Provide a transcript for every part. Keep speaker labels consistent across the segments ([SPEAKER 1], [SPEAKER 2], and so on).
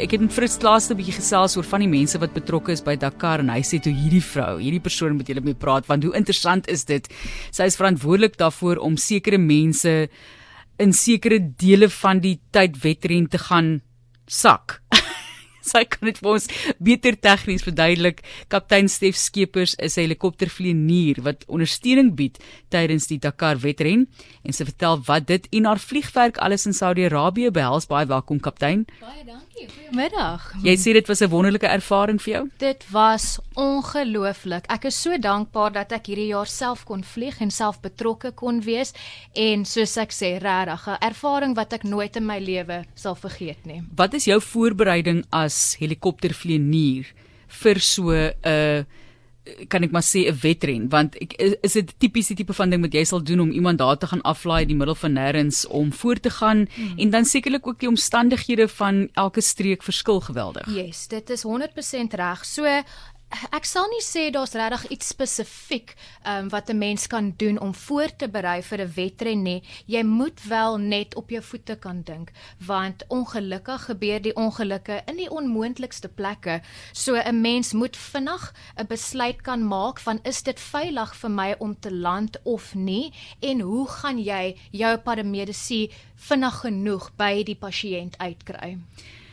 [SPEAKER 1] ek het met Fritz laaste bietjie gesels oor van die mense wat betrokke is by Dakar en hy sê toe hierdie vrou, hierdie persoon moet julle mee praat want hoe interessant is dit? Sy is verantwoordelik daarvoor om sekere mense in sekere dele van die tyd wedren te gaan sak. sy kan dit vir ons beter tegnies verduidelik. Kaptein Stef Skeepers is 'n helikoptervlieënier wat ondersteuning bied tydens die Dakar wedren en sy vertel wat dit en haar vliegwerk alles in Saudi-Arabië behels. Baie welkom kaptein.
[SPEAKER 2] Baie dankie. Goeiemiddag.
[SPEAKER 1] Jy sê dit was 'n wonderlike ervaring vir jou?
[SPEAKER 2] Dit was ongelooflik. Ek is so dankbaar dat ek hierdie jaar self kon vlieg en self betrokke kon wees en soos ek sê, regtig 'n ervaring wat ek nooit in my lewe sal vergeet nie.
[SPEAKER 1] Wat is jou voorbereiding as helikoptervlieënier vir so 'n uh, kan ek maar sê 'n wedren want ek, is dit tipies die tipe van ding wat jy sal doen om iemand daar te gaan aflaai in die middel van nêrens om voort te gaan hmm. en dan sekerlik ook die omstandighede van elke streek verskil geweldig.
[SPEAKER 2] Yes, dit is 100% reg. So ek sal nie sê daar's regtig iets spesifiek um, wat 'n mens kan doen om voor te berei vir 'n wedren nie. Jy moet wel net op jou voete kan dink, want ongelukkig gebeur die ongelukke in die onmoontlikste plekke. So 'n mens moet vinnig 'n besluit kan maak van is dit veilig vir my om te land of nie en hoe gaan jy jou paramedisy vinnig genoeg by die pasiënt uitkry?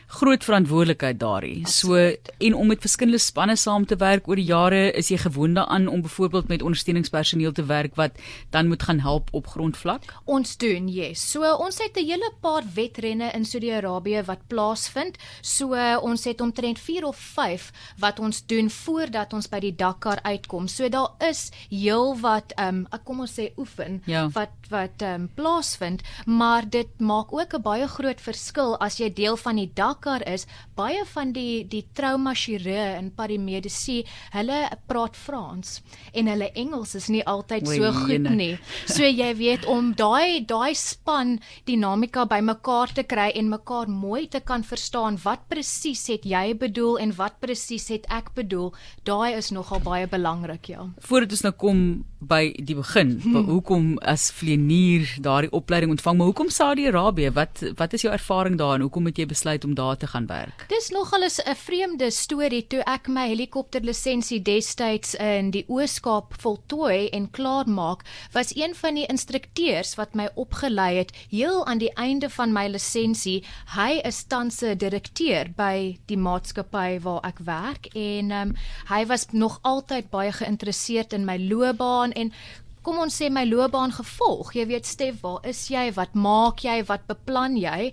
[SPEAKER 1] Groot verantwoordelikheid daarin. So en om met verskillende spanne saam te werk oor die jare, is jy gewoond daaraan om byvoorbeeld met ondersteuningspersoneel te werk wat dan moet gaan help op grondvlak?
[SPEAKER 2] Ons doen, yes. So ons het 'n hele paar wedrenne in Saudi-Arabië wat plaasvind. So ons het omtrent 4 of 5 wat ons doen voordat ons by die Dakar uitkom. So daar is heel wat ehm um, kom ons sê oefen ja. wat wat ehm um, plaasvind, maar dit maak ook 'n baie groot verskil as jy deel van die Dakar Dakar is, baie van die die trauma chirurge en paramedisy, hulle praat Frans en hulle Engels is nie altyd so goed nie. So jy weet om daai daai span dinamika bymekaar te kry en mekaar mooi te kan verstaan wat presies het jy bedoel en wat presies het ek bedoel, daai is nogal baie belangrik, ja.
[SPEAKER 1] Voordat ons nou kom by die begin, hmm. hoekom as vlieënier daardie opleiding ontvang, maar hoekom Saudi-Arabië? Wat wat is jou ervaring daar en hoekom het jy besluit om daar daar te gaan werk.
[SPEAKER 2] Dis nogal 'n vreemde storie toe ek my helikopterlisensie destyds in die Oos-Kaap voltooi en klaar maak, was een van die instrukteurs wat my opgelei het, heel aan die einde van my lisensie, hy is tans 'n direkteur by die maatskappy waar ek werk en um, hy was nog altyd baie geïnteresseerd in my loopbaan en kom ons sê my loopbaan gevolg. Jy weet Stef, waar is jy? Wat maak jy? Wat beplan jy?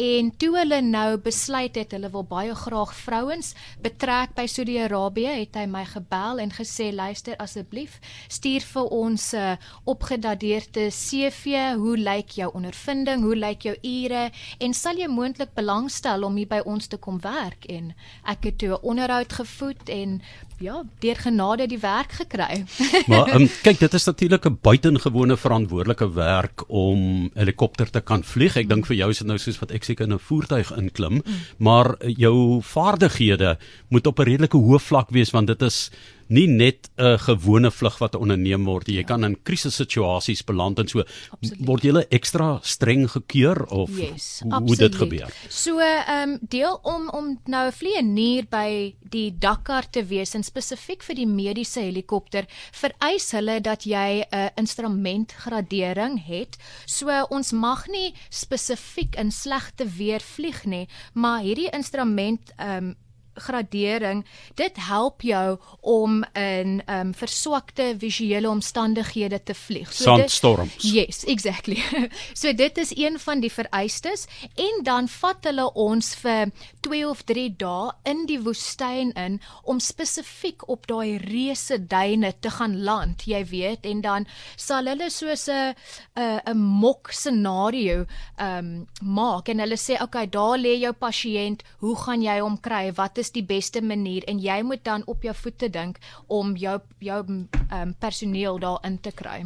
[SPEAKER 2] En toe hulle nou besluit het hulle wil baie graag vrouens betrek by Saudi-Arabië, het hy my gebel en gesê luister asseblief, stuur vir ons 'n uh, opgedateerde CV. Hoe lyk jou ondervinding? Hoe lyk jou ure? En sal jy moontlik belangstel om hier by ons te kom werk? En ek het toe 'n onderhoud gevoed en ja, deur genade die werk gekry.
[SPEAKER 3] maar um, kyk, dit is natuurlik 'n buitengewone verantwoordelike werk om helikopter te kan vlieg. Ek mm. dink vir jou is dit nou soos wat ek seker in 'n voertuig inklim, mm. maar jou vaardighede moet op 'n redelike hoë vlak wees want dit is nie net 'n gewone vlug wat onderneem word jy ja. kan in krisissituasies beland en so. Absoluut. word jy ekstra streng gekeur of
[SPEAKER 2] yes,
[SPEAKER 3] hoe dit gebeur?
[SPEAKER 2] So ehm um, deel om om nou 'n vlieënier by die Dakar te wees en spesifiek vir die mediese helikopter vereis hulle dat jy 'n uh, instrumentgradering het. So ons mag nie spesifiek in slegte weer vlieg nie maar hierdie instrument ehm um, gradering dit help jou om in um verswakte visuele omstandighede te vlieg.
[SPEAKER 3] So Sandstorms.
[SPEAKER 2] Dit, yes, exactly. so dit is een van die vereistes en dan vat hulle ons vir 2 of 3 dae in die woestyn in om spesifiek op daai reuse duine te gaan land, jy weet, en dan sal hulle soos 'n 'n 'n mok scenario um maak en hulle sê okay, daar lê jou pasiënt, hoe gaan jy hom kry? Wat is is die beste manier en jy moet dan op jou voete dink om jou jou um, personeel daar in te kry.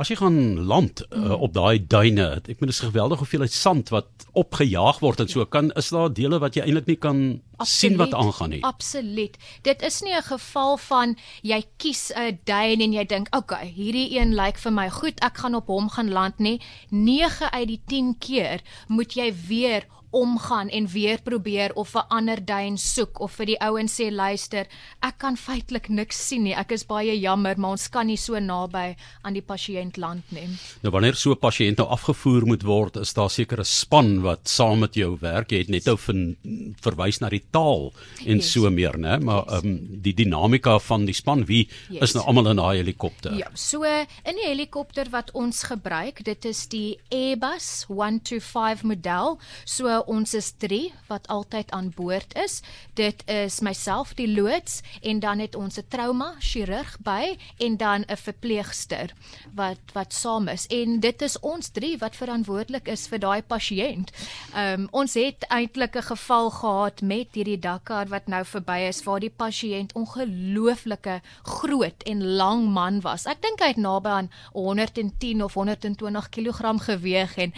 [SPEAKER 3] As jy gaan land uh, op daai duine, ek meen dit is geweldig hoeveel sand wat opgejaag word en so kan is daar dele wat jy eintlik nie kan Absoluut, sien wat aangaan nie.
[SPEAKER 2] Absoluut. Dit is nie 'n geval van jy kies 'n duin en jy dink, "Oké, okay, hierdie een lyk vir my goed, ek gaan op hom gaan land nie." 9 uit die 10 keer moet jy weer omgaan en weer probeer of 'n ander duin soek of vir die ouens sê luister, ek kan feitelik niks sien nie. Ek is baie jammer, maar ons kan nie so naby aan die pasiënt land nie.
[SPEAKER 3] Nou wanneer so 'n pasiënt nou afgevoer moet word, is daar seker 'n span wat saam met jou werk. Jy het net nou van verwys na die taal en yes. so meer, né? Maar ehm yes. um, die dinamika van die span, wie yes. is nou almal in daai helikopter?
[SPEAKER 2] Ja, so in die helikopter wat ons gebruik, dit is die Airbus 125 model. So ons is 3 wat altyd aan boord is. Dit is myself die loods en dan het ons 'n trauma chirurg by en dan 'n verpleegster wat wat saam is. En dit is ons 3 wat verantwoordelik is vir daai pasiënt. Ehm um, ons het eintlik 'n geval gehad met hierdie Dakar wat nou verby is waar die pasiënt ongelooflike groot en lang man was. Ek dink hy het naby aan 110 of 120 kg geweeg en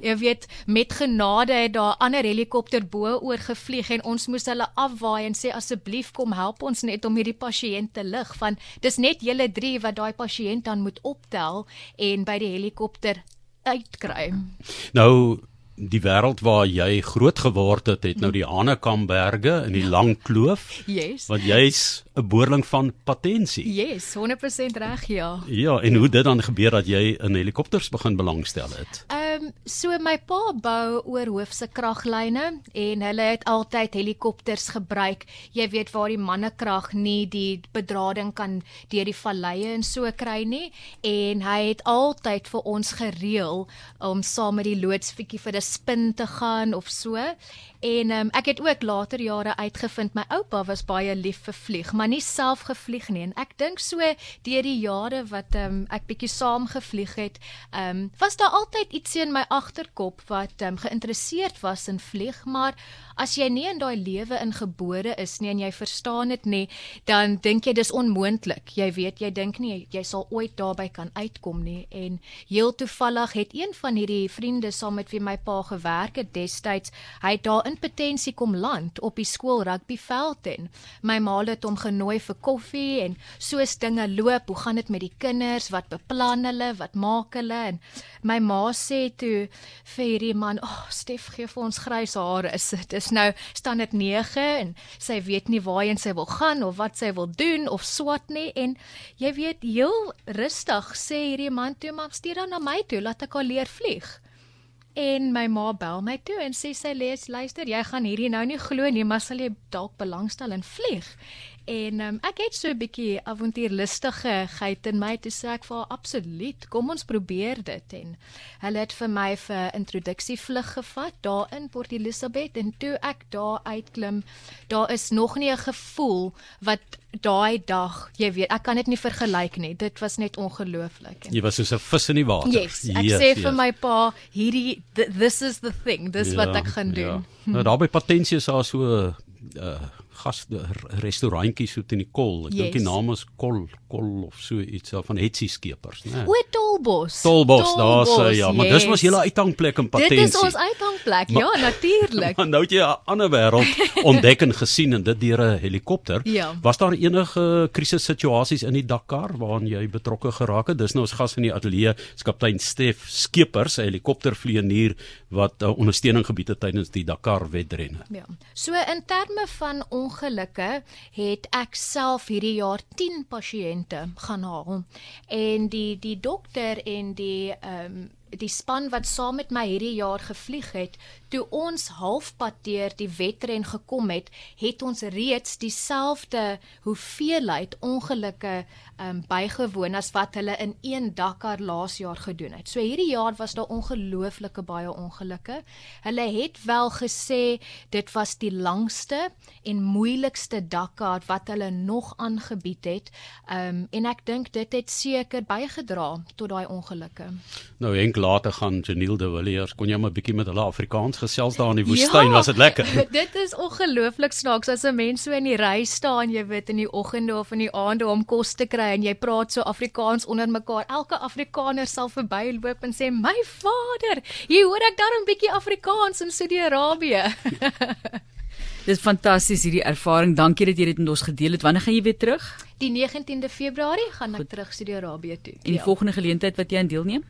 [SPEAKER 2] jy weet met genade het daar 'n ander helikopter bo oor gevlieg en ons moes hulle afwaai en sê asseblief kom help ons net om hierdie pasiënt te lig want dis net julle 3 wat daai pasiënt dan moet optel en by die helikopter uitkry.
[SPEAKER 3] Nou die wêreld waar jy groot geword het, het nou die Hanekamberge in die Lang Kloof.
[SPEAKER 2] Yes.
[SPEAKER 3] Want jy's 'n boerling van patensie.
[SPEAKER 2] Yes, 100% reg, ja.
[SPEAKER 3] Ja, en hoe dit dan gebeur dat jy in helikopters begin belangstel het?
[SPEAKER 2] Um, so my pa bou oor hoofse kraglyne en hulle het altyd helikopters gebruik. Jy weet waar die mannekrag nie die bedrading kan deur die valleie en so kry nie en hy het altyd vir ons gereël om saam met die loodsfietjie vir 'n spin te gaan of so. En um, ek het ook later jare uitgevind my oupa was baie lief vir vlieg, maar nie self gevlieg nie en ek dink so deur die jare wat um, ek bietjie saam gevlieg het, um, was daar altyd ietsie in my agterkop wat um, geïnteresseerd was in vlieg, maar as jy nie in daai lewe ingebore is nie en jy verstaan dit nie, dan dink jy dis onmoontlik. Jy weet, jy dink nie jy sal ooit daarby kan uitkom nie en heel toevallig het een van hierdie vriende saam met wie my pa gewerk het destyds, hy het daar in Potensie kom land op die skool rugbyveld en my ma het hom genooi vir koffie en soos dinge loop, hoe gaan dit met die kinders, wat beplan hulle, wat maak hulle en my ma sê toe vir hierdie man, "Ag, oh, Stef gee vir ons grys hare, is dit is nou staan dit 9 en sy weet nie waarheen sy wil gaan of wat sy wil doen of swat nie en jy weet heel rustig sê hierdie man toe maar stuur dan na my toe, laat ek al leer vlieg." En my ma bel my toe en sê sy lees luister jy gaan hierdie nou nie glo nie maar sal jy dalk belangstel in vlieg En um, ek het so 'n bietjie avontuurlustige geit in my te sê ek vir absoluut kom ons probeer dit en hulle het vir my vir introduksievlug gevat daar in Port Elizabeth en toe ek daar uitklim daar is nog nie 'n gevoel wat daai dag jy weet ek kan dit nie vergelyk nie dit was net ongelooflik
[SPEAKER 3] jy was soos 'n vis in die water
[SPEAKER 2] yes, ek yes, sê yes. vir my pa hierdie this is the thing dis ja, wat ek gaan doen ja.
[SPEAKER 3] hm. nou daar by patensie is daar so uh gas restaurantjie so teen die kol. Ek yes. dink die naam is Kol Kol of so iets van Hetsie skeepers, né?
[SPEAKER 2] O, Tolbos.
[SPEAKER 3] Tolbos, daar's ja, yes. maar dis mos julle uithangplek in patensie.
[SPEAKER 2] Dit is ons uithangplek. Ja, natuurlik.
[SPEAKER 3] Maar nou het jy 'n ander wêreld ontdek en gesien en dit deur 'n helikopter.
[SPEAKER 2] Ja.
[SPEAKER 3] Was daar enige krisissituasies in die Dakar waaraan jy betrokke geraak het? Dis nou ons gas in die ateljee, kaptein Stef Skeepers, 'n helikoptervlieënier wat uh, ondersteuning gebied het tydens die Dakar wedrenne.
[SPEAKER 2] Ja. So in terme van ongelukke het ek self hierdie jaar 10 pasiënte gaan haal en die die dokter en die ehm um, die span wat saam met my hierdie jaar gevlieg het toe ons halfpad deur die wedren gekom het, het ons reeds dieselfde hoeveelheid ongelukke um, bygewoon as wat hulle in een Dakar laas jaar gedoen het. So hierdie jaar was daar ongelooflike baie ongelukke. Hulle het wel gesê dit was die langste en moeilikste Dakar wat hulle nog aangebied het. Um, en ek dink dit het seker bygedra tot daai ongelukke.
[SPEAKER 3] Nou enk later gaan Janiel de Villiers kon jy maar bietjie met hulle Afrikaans gesels daar in die woestyn, ja, was dit lekker.
[SPEAKER 2] dit is ongelooflik snaaks as 'n mens so in die ry staan, jy weet in die oggende of in die aande om kos te kry en jy praat so Afrikaans onder mekaar. Elke Afrikaner sal verbyloop en sê: "My vader, jy hoor ek daar 'n bietjie Afrikaans in Saudi-Arabië."
[SPEAKER 1] Dit is fantasties hierdie ervaring. Dankie dat jy dit met ons gedeel het. Wanneer gaan jy weer terug?
[SPEAKER 2] Die 19de Februarie gaan ek Goed. terug Saudi-Arabië toe.
[SPEAKER 1] En die ja. volgende geleentheid wat jy aan deelneem?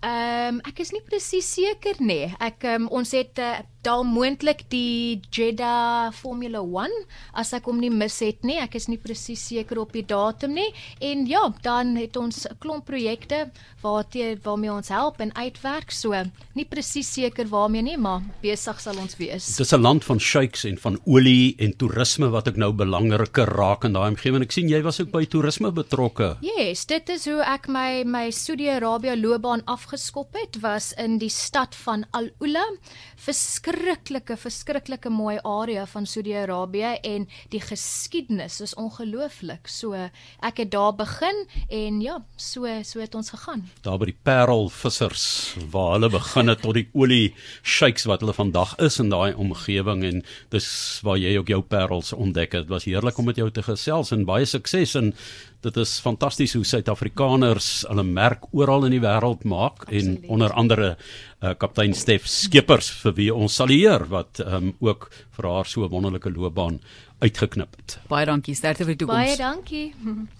[SPEAKER 2] Ehm um, ek is nie presies seker nie. Ek um, ons het 'n uh, Daar moontlik die Jeddah Formula 1 as ek hom nie mis het nie. Ek is nie presies seker op die datum nie. En ja, dan het ons 'n klomp projekte waartoe waarmee ons help en uitwerk. So, nie presies seker waarmee nie, maar besig sal ons wees.
[SPEAKER 3] Dit is 'n land van sheiks en van olie en toerisme wat ek nou belangriker raak in daai omgewing. Ek sien jy was ook by toerisme betrokke.
[SPEAKER 2] Yes, dit is hoe ek my my Saudi-Arabië loopbaan afgeskop het, was in die stad van Al-Ula. Verskriklike, verskriklike mooi area van Saudi-Arabië en die geskiedenis is ongelooflik. So ek het daar begin en ja, so so het ons gegaan.
[SPEAKER 3] Daar by die Parelvissers waar hulle begin het tot die olie sheiks wat hulle vandag is in daai omgewing en dis waar jy ook jou parels ontdek het. Dit was heerlik om met jou te gesels en baie sukses en dit is fantasties hoe Suid-Afrikaners hulle merk oral in die wêreld maak
[SPEAKER 2] Absoluut.
[SPEAKER 3] en onder andere uh, kaptein Stef Skeepers vir wie ons salueer wat um, ook vir haar so 'n wonderlike loopbaan uitgeknip het.
[SPEAKER 1] Baie dankie sterkte vir die toekoms.
[SPEAKER 2] Baie dankie.